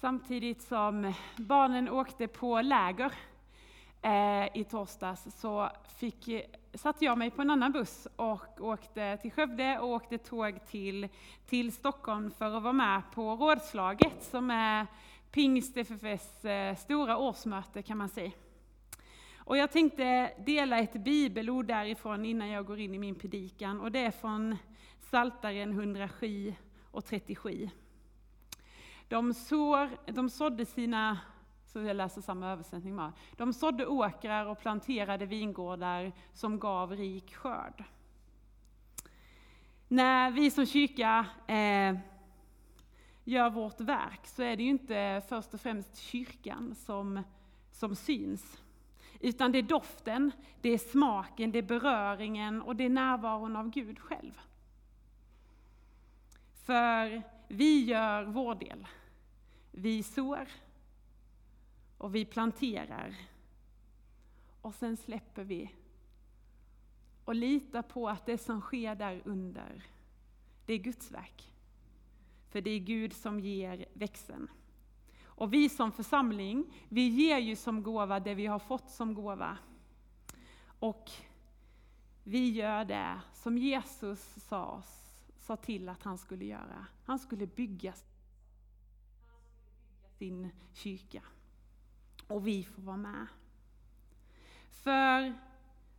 Samtidigt som barnen åkte på läger eh, i torsdags så fick, satte jag mig på en annan buss och åkte till Skövde och åkte tåg till, till Stockholm för att vara med på rådslaget som är Pingst FFS eh, stora årsmöte kan man säga. Och jag tänkte dela ett bibelord därifrån innan jag går in i min predikan och det är från Saltaren 107 och 37. De, sår, de sådde sina, så jag läser samma översättning med, de sådde åkrar och planterade vingårdar som gav rik skörd. När vi som kyrka eh, gör vårt verk så är det ju inte först och främst kyrkan som, som syns. Utan det är doften, det är smaken, det är beröringen och det är närvaron av Gud själv. För vi gör vår del. Vi sår och vi planterar. Och sen släpper vi och litar på att det som sker där under, det är Guds verk. För det är Gud som ger växeln. Och vi som församling, vi ger ju som gåva det vi har fått som gåva. Och vi gör det som Jesus sa, oss, sa till att han skulle göra. Han skulle bygga sin kyrka. Och vi får vara med. För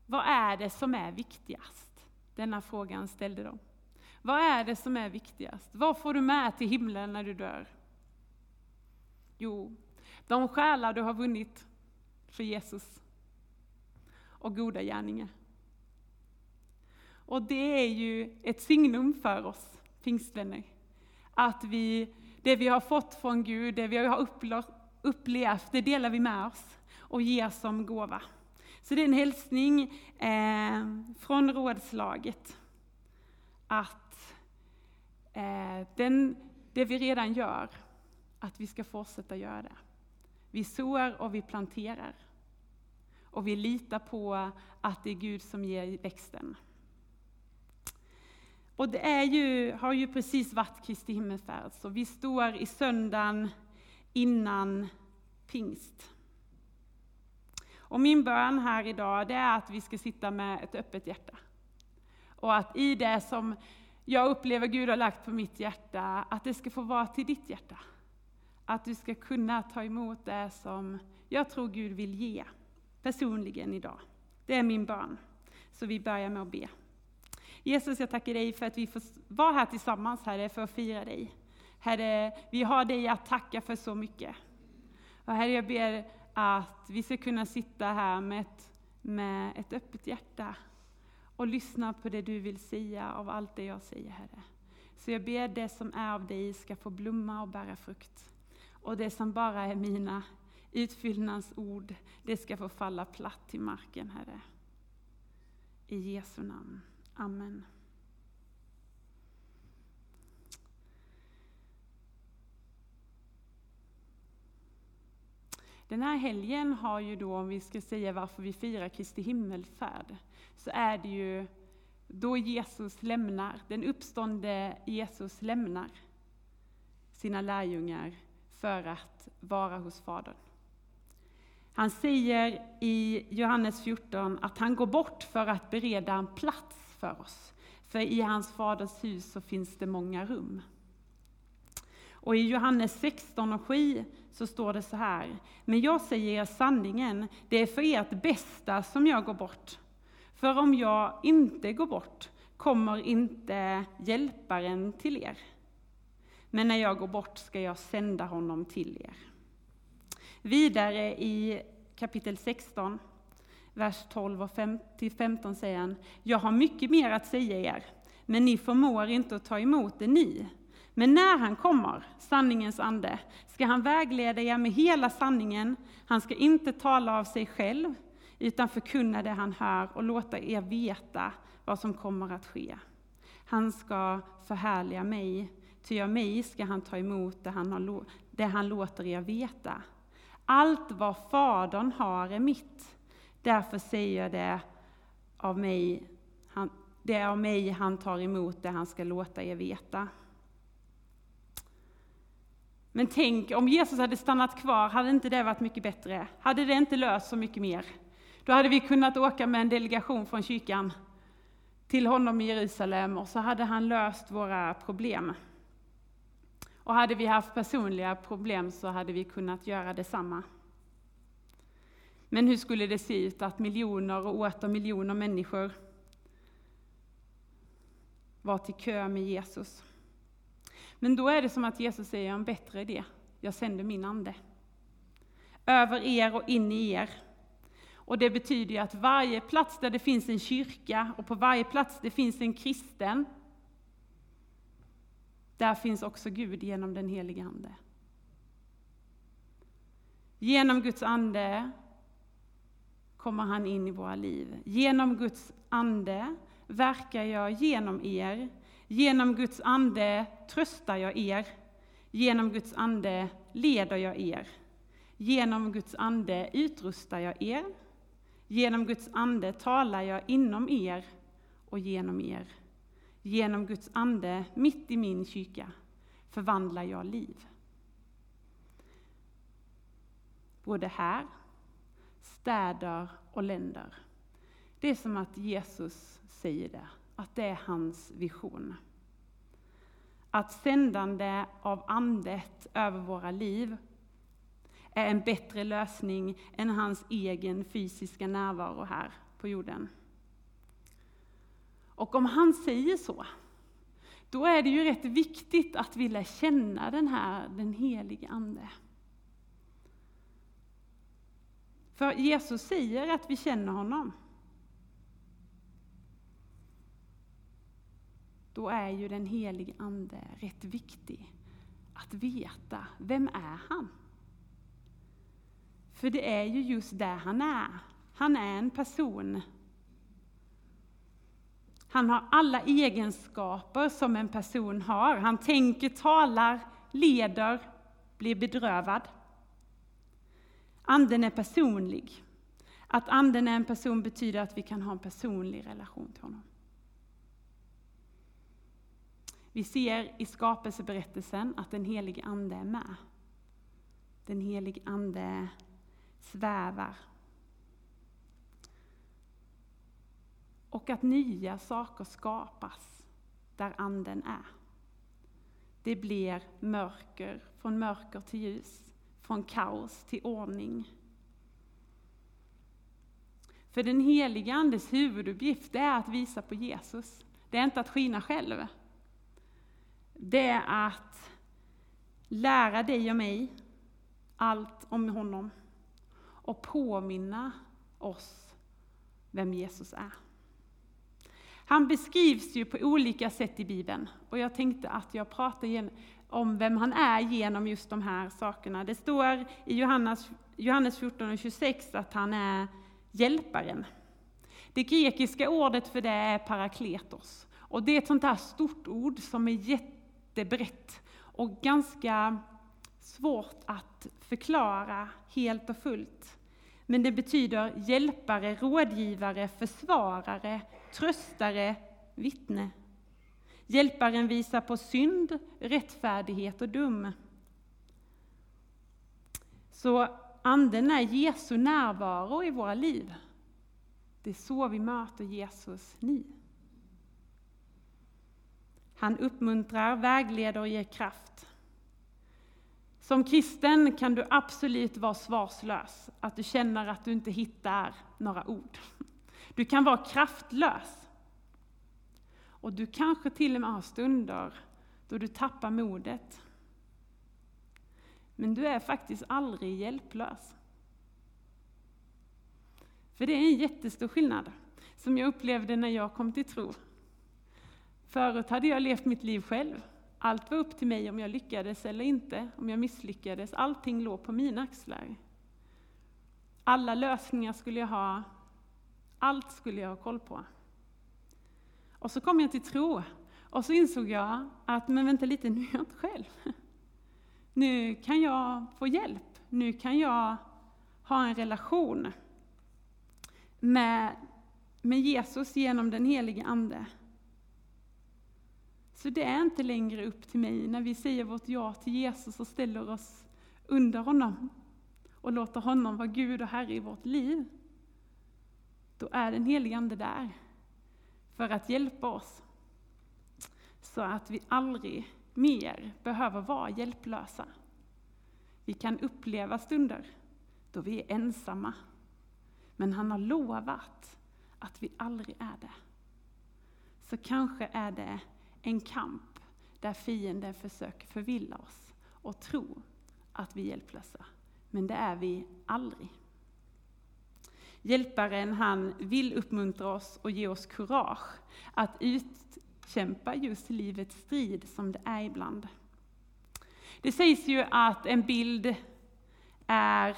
vad är det som är viktigast? Denna frågan ställde de. Vad är det som är viktigast? Vad får du med till himlen när du dör? Jo, de själar du har vunnit för Jesus och goda gärningar. Och det är ju ett signum för oss pingstvänner. Att vi, det vi har fått från Gud, det vi har upplevt, det delar vi med oss och ger som gåva. Så det är en hälsning eh, från rådslaget att eh, den, det vi redan gör att vi ska fortsätta göra det. Vi sår och vi planterar. Och vi litar på att det är Gud som ger växten. Och det är ju, har ju precis varit Kristi himmelsfärd, så vi står i söndagen innan pingst. Och min bön här idag det är att vi ska sitta med ett öppet hjärta. Och att i det som jag upplever Gud har lagt på mitt hjärta, att det ska få vara till ditt hjärta. Att du ska kunna ta emot det som jag tror Gud vill ge personligen idag. Det är min bön. Så vi börjar med att be. Jesus, jag tackar dig för att vi får vara här tillsammans, Herre, för att fira dig. Herre, vi har dig att tacka för så mycket. Och Herre, jag ber att vi ska kunna sitta här med ett, med ett öppet hjärta och lyssna på det du vill säga av allt det jag säger, Herre. Så jag ber det som är av dig ska få blomma och bära frukt. Och det som bara är mina utfyllnadsord, det ska få falla platt till marken, Herre. I Jesu namn. Amen. Den här helgen har ju då, om vi ska säga varför vi firar Kristi himmelfärd, så är det ju då Jesus lämnar, den uppståndne Jesus lämnar sina lärjungar för att vara hos Fadern. Han säger i Johannes 14 att han går bort för att bereda en plats för oss. För i hans faders hus så finns det många rum. Och i Johannes 16 och 7 så står det så här. Men jag säger er sanningen, det är för ert bästa som jag går bort. För om jag inte går bort kommer inte hjälparen till er. Men när jag går bort ska jag sända honom till er. Vidare i kapitel 16, vers 12 och 15 säger han, Jag har mycket mer att säga er, men ni förmår inte att ta emot det ni. Men när han kommer, sanningens ande, ska han vägleda er med hela sanningen. Han ska inte tala av sig själv, utan förkunna det han hör och låta er veta vad som kommer att ske. Han ska förhärliga mig, Ty av mig ska han ta emot det han, har, det han låter er veta. Allt vad Fadern har är mitt. Därför säger jag det av mig, han, det är av mig han tar emot det han ska låta er veta. Men tänk om Jesus hade stannat kvar, hade inte det varit mycket bättre? Hade det inte löst så mycket mer? Då hade vi kunnat åka med en delegation från kyrkan till honom i Jerusalem och så hade han löst våra problem. Och hade vi haft personliga problem så hade vi kunnat göra detsamma. Men hur skulle det se ut att miljoner och åter miljoner människor var till kö med Jesus? Men då är det som att Jesus säger en bättre idé. Jag sänder min ande. Över er och in i er. Och det betyder ju att varje plats där det finns en kyrka och på varje plats det finns en kristen, där finns också Gud genom den helige Ande. Genom Guds ande kommer han in i våra liv. Genom Guds ande verkar jag genom er. Genom Guds ande tröstar jag er. Genom Guds ande leder jag er. Genom Guds ande utrustar jag er. Genom Guds ande talar jag inom er och genom er. Genom Guds ande mitt i min kyrka förvandlar jag liv. Både här, städer och länder. Det är som att Jesus säger det, att det är hans vision. Att sändande av andet över våra liv är en bättre lösning än hans egen fysiska närvaro här på jorden. Och om han säger så, då är det ju rätt viktigt att vi lär känna den här, den helige Ande. För Jesus säger att vi känner honom. Då är ju den helige Ande rätt viktig att veta, vem är han? För det är ju just där han är. Han är en person. Han har alla egenskaper som en person har. Han tänker, talar, leder, blir bedrövad. Anden är personlig. Att anden är en person betyder att vi kan ha en personlig relation till honom. Vi ser i skapelseberättelsen att den helige Ande är med. Den helige Ande svävar. Och att nya saker skapas där Anden är. Det blir mörker, från mörker till ljus, från kaos till ordning. För den heliga Andes huvuduppgift är att visa på Jesus. Det är inte att skina själv. Det är att lära dig och mig allt om honom och påminna oss vem Jesus är. Han beskrivs ju på olika sätt i Bibeln och jag tänkte att jag pratar om vem han är genom just de här sakerna. Det står i Johannes, Johannes 14 och 26 att han är hjälparen. Det grekiska ordet för det är parakletos och det är ett sånt här stort ord som är jättebrett och ganska svårt att förklara helt och fullt. Men det betyder hjälpare, rådgivare, försvarare, tröstare, vittne. Hjälparen visar på synd, rättfärdighet och dum. Så Anden är Jesu närvaro i våra liv. Det är så vi möter Jesus nu. Han uppmuntrar, vägleder och ger kraft. Som kristen kan du absolut vara svarslös, att du känner att du inte hittar några ord. Du kan vara kraftlös. Och du kanske till och med har stunder då du tappar modet. Men du är faktiskt aldrig hjälplös. För det är en jättestor skillnad, som jag upplevde när jag kom till tro. Förut hade jag levt mitt liv själv. Allt var upp till mig om jag lyckades eller inte, om jag misslyckades. Allting låg på mina axlar. Alla lösningar skulle jag ha, allt skulle jag ha koll på. Och så kom jag till tro, och så insåg jag att, men vänta lite, nu är jag inte själv. Nu kan jag få hjälp, nu kan jag ha en relation med, med Jesus genom den helige Ande. Så det är inte längre upp till mig när vi säger vårt ja till Jesus och ställer oss under honom och låter honom vara Gud och Herre i vårt liv. Då är den helige Ande där för att hjälpa oss så att vi aldrig mer behöver vara hjälplösa. Vi kan uppleva stunder då vi är ensamma. Men han har lovat att vi aldrig är det. Så kanske är det en kamp där fienden försöker förvilla oss och tro att vi är hjälplösa. Men det är vi aldrig. Hjälparen han vill uppmuntra oss och ge oss kurage att utkämpa just livets strid som det är ibland. Det sägs ju att en bild är,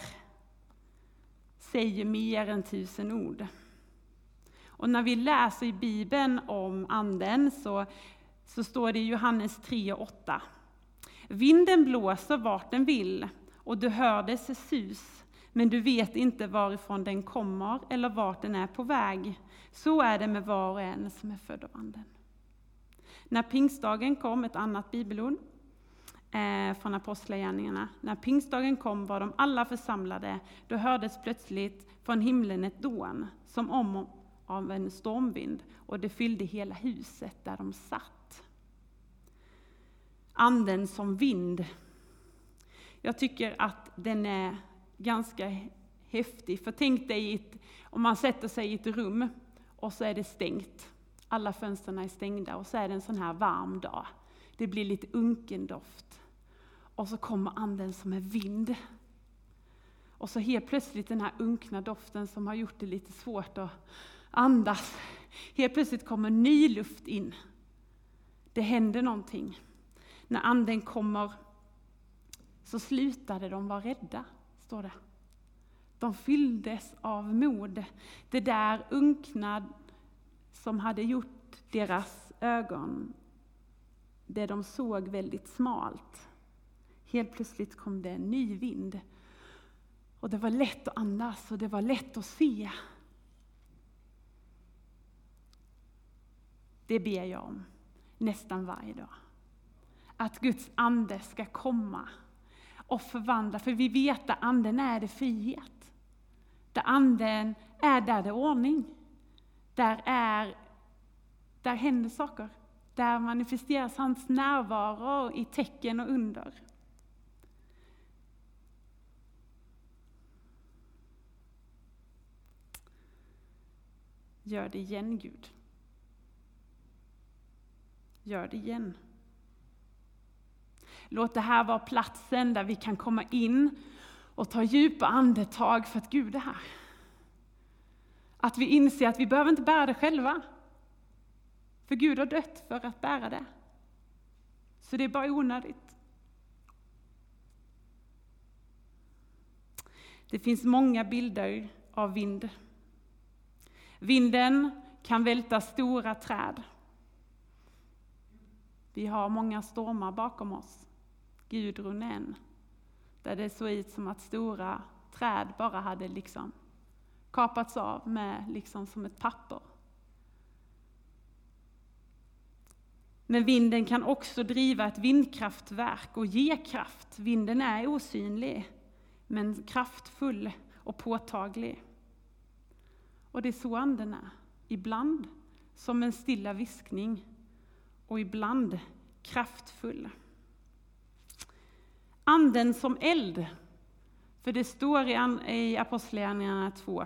säger mer än tusen ord. Och när vi läser i Bibeln om Anden så, så står det i Johannes 3 och 8. Vinden blåser vart den vill och du hör dess sus, men du vet inte varifrån den kommer eller vart den är på väg. Så är det med var och en som är född av Anden. När pingstdagen kom, ett annat bibelord, eh, från Apostlagärningarna. När pingstdagen kom var de alla församlade. Då hördes plötsligt från himlen ett dån, som om av en stormvind, och det fyllde hela huset där de satt. Anden som vind. Jag tycker att den är ganska häftig, för tänk dig ett, om man sätter sig i ett rum och så är det stängt. Alla fönstren är stängda och så är det en sån här varm dag. Det blir lite unken doft. Och så kommer anden som en vind. Och så helt plötsligt den här unkna doften som har gjort det lite svårt att andas. Helt plötsligt kommer ny luft in. Det händer någonting. När anden kommer så slutade de vara rädda, står det. De fylldes av mod. Det där unkna som hade gjort deras ögon, det de såg väldigt smalt. Helt plötsligt kom det en ny vind. Och det var lätt att andas och det var lätt att se. Det ber jag om nästan varje dag. Att Guds ande ska komma och förvandla, för vi vet att anden är det frihet. Där anden är, där det är ordning. Där, är, där händer saker. Där manifesteras hans närvaro i tecken och under. Gör det igen, Gud. Gör det igen. Låt det här vara platsen där vi kan komma in och ta djupa andetag för att Gud är här. Att vi inser att vi behöver inte bära det själva. För Gud har dött för att bära det. Så det är bara onödigt. Det finns många bilder av vind. Vinden kan välta stora träd. Vi har många stormar bakom oss. Gudrunen, där det såg ut som att stora träd bara hade liksom kapats av med liksom som ett papper. Men vinden kan också driva ett vindkraftverk och ge kraft. Vinden är osynlig, men kraftfull och påtaglig. Och det är så anden är. Ibland som en stilla viskning och ibland kraftfull. Anden som eld, för det står i Apostlagärningarna 2.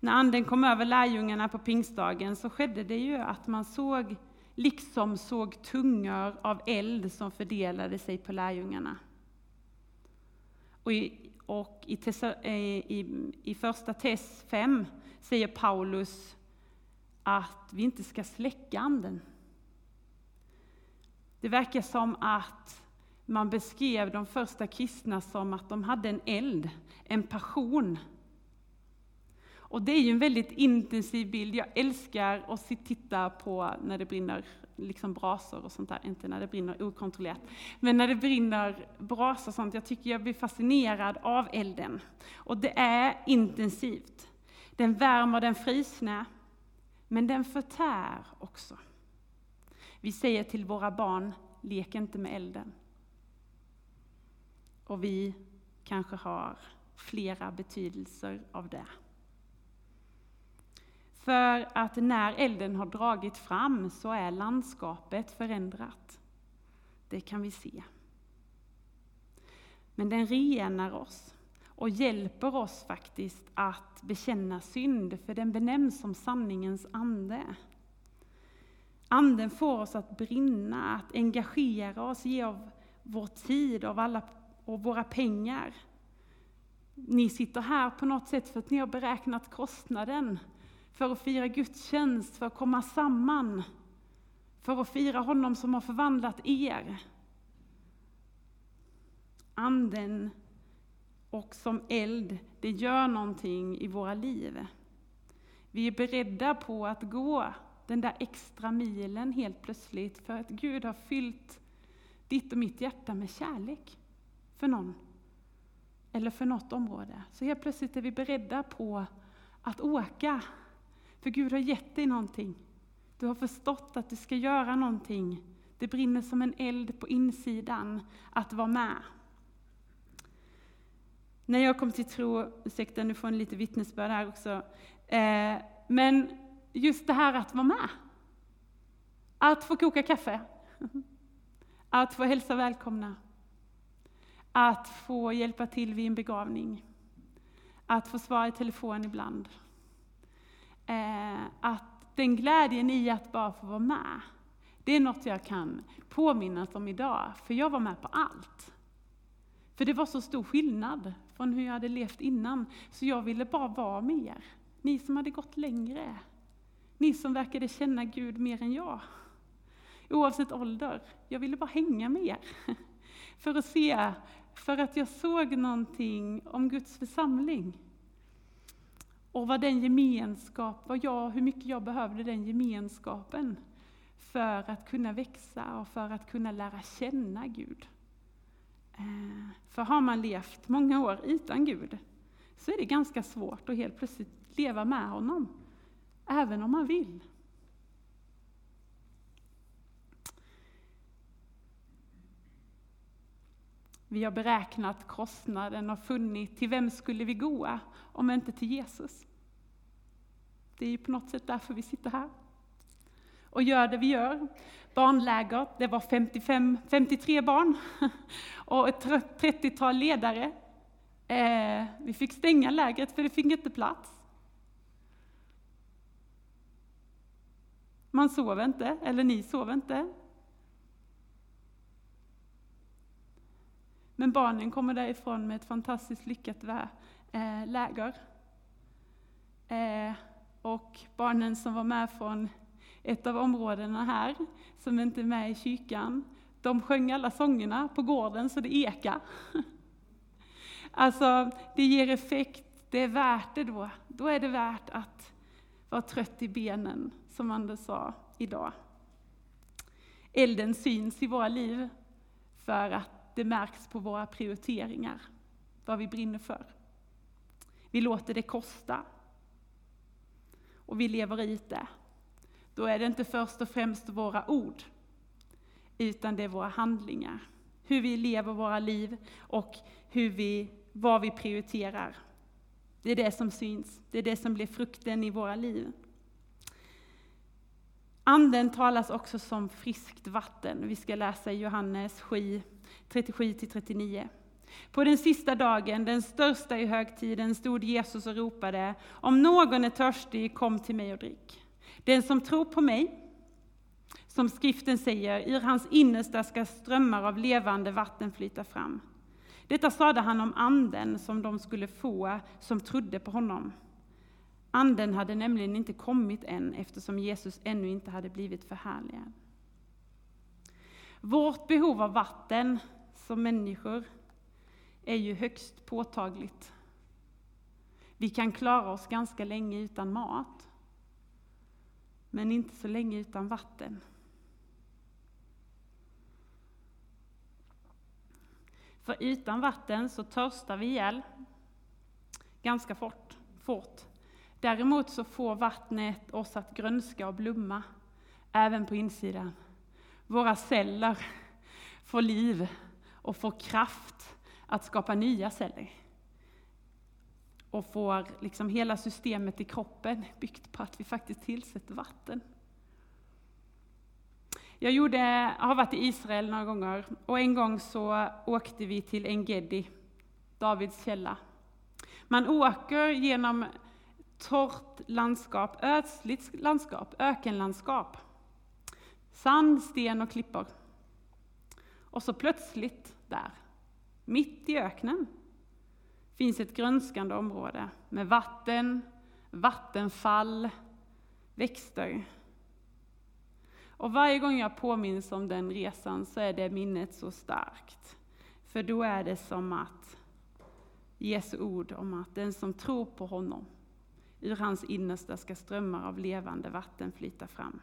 När anden kom över lärjungarna på pingstdagen så skedde det ju att man såg, liksom såg tungor av eld som fördelade sig på lärjungarna. Och i, och i, i, i första Tess 5 säger Paulus att vi inte ska släcka anden. Det verkar som att man beskrev de första kristna som att de hade en eld, en passion. Och det är ju en väldigt intensiv bild. Jag älskar att titta på när det brinner liksom brasor och sånt där, inte när det brinner okontrollerat. Men när det brinner brasor och sånt, jag tycker jag blir fascinerad av elden. Och det är intensivt. Den värmer den frysna, men den förtär också. Vi säger till våra barn, lek inte med elden. Och vi kanske har flera betydelser av det. För att när elden har dragit fram så är landskapet förändrat. Det kan vi se. Men den renar oss och hjälper oss faktiskt att bekänna synd, för den benämns som sanningens ande. Anden får oss att brinna, att engagera oss, ge av vår tid av alla, och våra pengar. Ni sitter här på något sätt för att ni har beräknat kostnaden för att fira gudstjänst, för att komma samman, för att fira honom som har förvandlat er. Anden och som eld, det gör någonting i våra liv. Vi är beredda på att gå den där extra milen helt plötsligt för att Gud har fyllt ditt och mitt hjärta med kärlek för någon eller för något område. Så helt plötsligt är vi beredda på att åka, för Gud har gett dig någonting. Du har förstått att du ska göra någonting. Det brinner som en eld på insidan att vara med. När jag kom till tro, ursäkta nu får en lite vittnesbörd här också, eh, men just det här att vara med. Att få koka kaffe, att få hälsa välkomna, att få hjälpa till vid en begravning, att få svara i telefon ibland. Eh, att den glädjen i att bara få vara med, det är något jag kan påminnas om idag, för jag var med på allt. För det var så stor skillnad från hur jag hade levt innan, så jag ville bara vara med er. Ni som hade gått längre, ni som verkade känna Gud mer än jag. Oavsett ålder, jag ville bara hänga med er. För att se, för att jag såg någonting om Guds församling. Och vad den gemenskap, vad jag, hur mycket jag behövde den gemenskapen för att kunna växa och för att kunna lära känna Gud. Eh, för har man levt många år utan Gud så är det ganska svårt att helt plötsligt leva med honom, även om man vill. Vi har beräknat kostnaden och funnit till vem skulle vi gå om inte till Jesus. Det är ju på något sätt därför vi sitter här och gör det vi gör. Barnläger, det var 55, 53 barn och ett 30-tal ledare. Eh, vi fick stänga lägret för det fick inte plats. Man sov inte, eller ni sov inte. Men barnen kommer därifrån med ett fantastiskt lyckat eh, läger. Eh, och barnen som var med från ett av områdena här, som inte är med i kyrkan, de sjöng alla sångerna på gården så det eka. Alltså, det ger effekt, det är värt det då. Då är det värt att vara trött i benen, som Anders sa idag. Elden syns i våra liv för att det märks på våra prioriteringar, vad vi brinner för. Vi låter det kosta. Och vi lever ut det då är det inte först och främst våra ord, utan det är våra handlingar. Hur vi lever våra liv och hur vi, vad vi prioriterar. Det är det som syns, det är det som blir frukten i våra liv. Anden talas också som friskt vatten. Vi ska läsa i Johannes 7, 37-39. På den sista dagen, den största i högtiden, stod Jesus och ropade, om någon är törstig, kom till mig och drick. Den som tror på mig, som skriften säger, ur hans innersta ska strömmar av levande vatten flyta fram. Detta sade han om anden som de skulle få som trodde på honom. Anden hade nämligen inte kommit än eftersom Jesus ännu inte hade blivit förhärligad. Vårt behov av vatten som människor är ju högst påtagligt. Vi kan klara oss ganska länge utan mat men inte så länge utan vatten. För utan vatten så törstar vi ihjäl ganska fort. fort. Däremot så får vattnet oss att grönska och blomma, även på insidan våra celler får liv och får kraft att skapa nya celler. Och får liksom hela systemet i kroppen byggt på att vi faktiskt tillsätter vatten. Jag gjorde, har varit i Israel några gånger och en gång så åkte vi till Engedi, Davids källa. Man åker genom torrt landskap, ödsligt landskap, ökenlandskap. Sand, sten och klippor. Och så plötsligt där, mitt i öknen, finns ett grönskande område med vatten, vattenfall, växter. Och varje gång jag påminns om den resan så är det minnet så starkt. För då är det som att Jesu ord om att den som tror på honom, ur hans innersta ska strömmar av levande vatten flyta fram.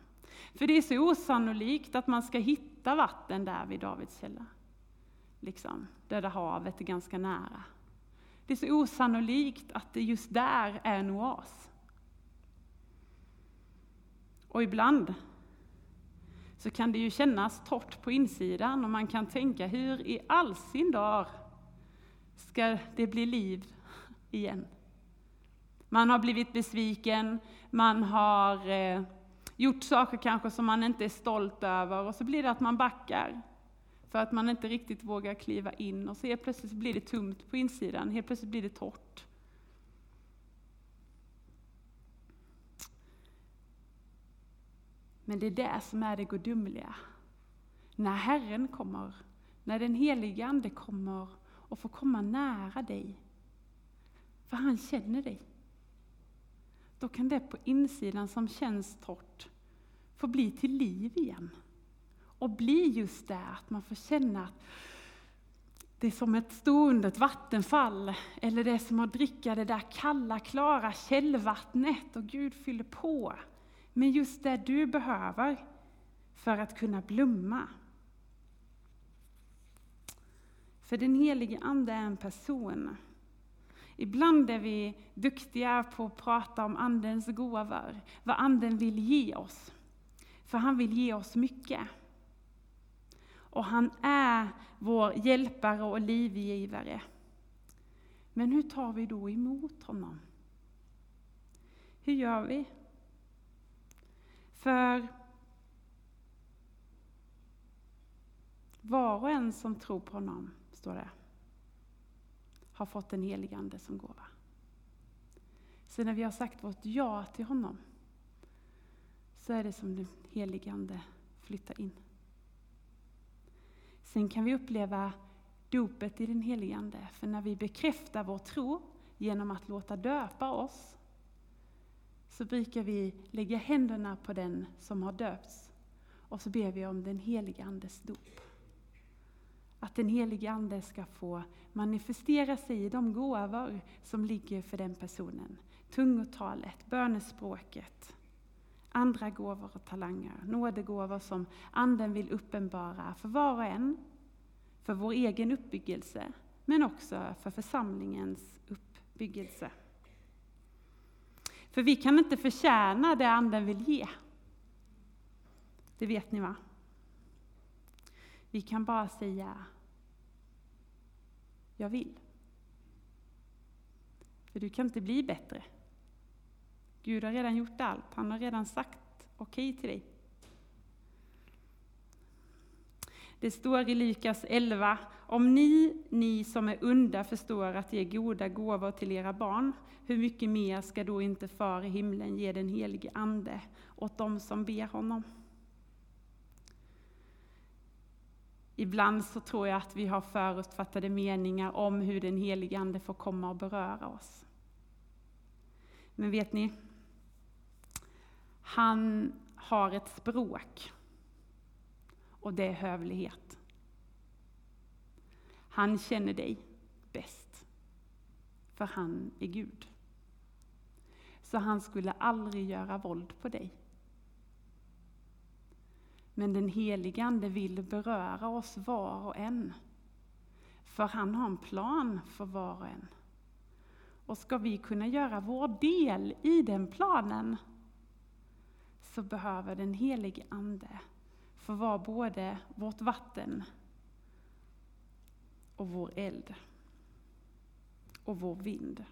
För det är så osannolikt att man ska hitta vatten där vid Davids källa. Liksom, Döda havet är ganska nära. Det är så osannolikt att det just där är en oas. Och ibland så kan det ju kännas torrt på insidan och man kan tänka, hur i all sin dar ska det bli liv igen? Man har blivit besviken, man har eh, gjort saker kanske som man inte är stolt över och så blir det att man backar för att man inte riktigt vågar kliva in och så helt plötsligt blir det tomt på insidan, helt plötsligt blir det torrt. Men det är det som är det gudomliga. När Herren kommer, när den helige Ande kommer och får komma nära dig, för han känner dig. Då kan det på insidan som känns torrt få bli till liv igen. Och bli just det att man får känna att det är som ett stående vattenfall, eller det är som att dricka det där kalla, klara källvattnet och Gud fyller på med just det du behöver för att kunna blomma. För den helige Ande är en person. Ibland är vi duktiga på att prata om Andens gåvor, vad Anden vill ge oss. För han vill ge oss mycket. Och han är vår hjälpare och livgivare. Men hur tar vi då emot honom? Hur gör vi? För var och en som tror på honom, står det, har fått den helige Ande som gåva. Så när vi har sagt vårt ja till honom, så är det som den helige Ande flyttar in. Sen kan vi uppleva dopet i den helige Ande, för när vi bekräftar vår tro genom att låta döpa oss, så brukar vi lägga händerna på den som har döpts och så ber vi om den helige Andes dop. Att den helige Ande ska få manifestera sig i de gåvor som ligger för den personen. Tungotalet, bönespråket, andra gåvor och talanger, nådegåvor som Anden vill uppenbara för var och en, för vår egen uppbyggelse, men också för församlingens uppbyggelse. För vi kan inte förtjäna det Anden vill ge. Det vet ni va? Vi kan bara säga, jag vill. För du kan inte bli bättre. Gud har redan gjort allt, han har redan sagt okej okay till dig. Det står i Lukas 11, om ni, ni som är onda förstår att ge goda gåvor till era barn, hur mycket mer ska då inte Far i himlen ge den helige Ande åt dem som ber honom? Ibland så tror jag att vi har förutfattade meningar om hur den helige Ande får komma och beröra oss. Men vet ni? Han har ett språk och det är hövlighet. Han känner dig bäst, för han är Gud. Så han skulle aldrig göra våld på dig. Men den helige Ande vill beröra oss var och en. För han har en plan för var och en. Och ska vi kunna göra vår del i den planen så behöver den helige Ande få vara både vårt vatten och vår eld och vår vind.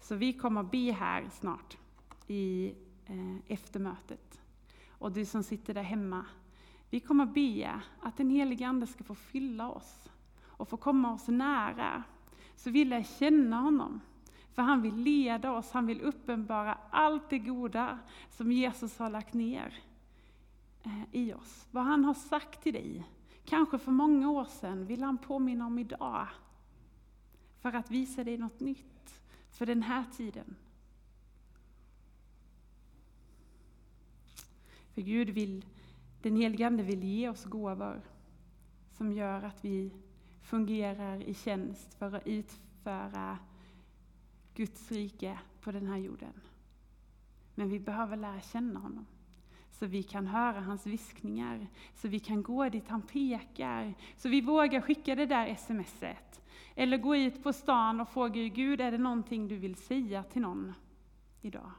Så vi kommer be här snart i Eh, Efter mötet. Och du som sitter där hemma, vi kommer be att den helige Ande ska få fylla oss och få komma oss nära. Så vi lär känna honom. För han vill leda oss, han vill uppenbara allt det goda som Jesus har lagt ner eh, i oss. Vad han har sagt till dig, kanske för många år sedan, vill han påminna om idag. För att visa dig något nytt för den här tiden. För Gud vill, den helige Ande vill ge oss gåvor som gör att vi fungerar i tjänst för att utföra Guds rike på den här jorden. Men vi behöver lära känna honom. Så vi kan höra hans viskningar, så vi kan gå dit han pekar, så vi vågar skicka det där smset. Eller gå ut på stan och fråga Gud, är det någonting du vill säga till någon idag?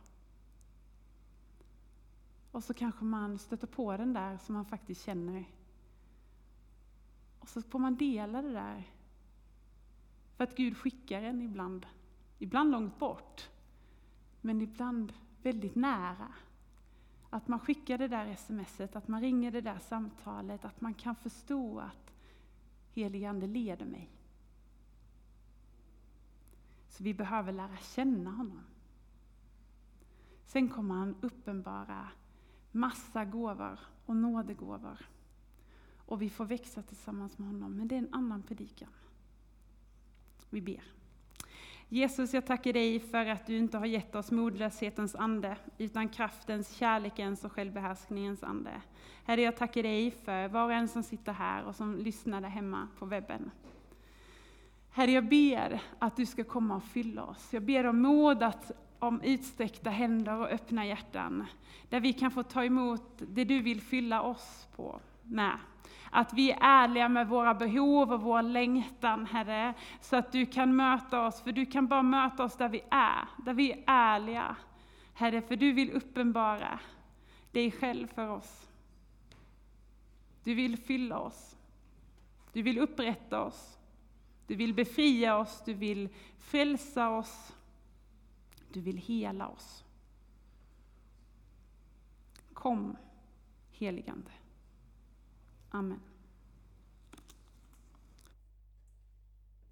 Och så kanske man stöter på den där som man faktiskt känner. Och så får man dela det där. För att Gud skickar en ibland. Ibland långt bort. Men ibland väldigt nära. Att man skickar det där smset, att man ringer det där samtalet, att man kan förstå att helig Ande leder mig. Så vi behöver lära känna honom. Sen kommer han uppenbara massa gåvor och nådegåvor. Och vi får växa tillsammans med honom, men det är en annan predikan. Vi ber. Jesus, jag tackar dig för att du inte har gett oss modlöshetens ande, utan kraftens, kärlekens och självbehärskningens ande. Herre, jag tackar dig för var och en som sitter här och som lyssnar där hemma på webben. Herre, jag ber att du ska komma och fylla oss. Jag ber om mod att om utsträckta händer och öppna hjärtan, där vi kan få ta emot det du vill fylla oss på med. Att vi är ärliga med våra behov och vår längtan, Herre, så att du kan möta oss, för du kan bara möta oss där vi är, där vi är ärliga. Herre, för du vill uppenbara dig själv för oss. Du vill fylla oss. Du vill upprätta oss. Du vill befria oss, du vill frälsa oss. Du vill hela oss. Kom, heligande. Amen.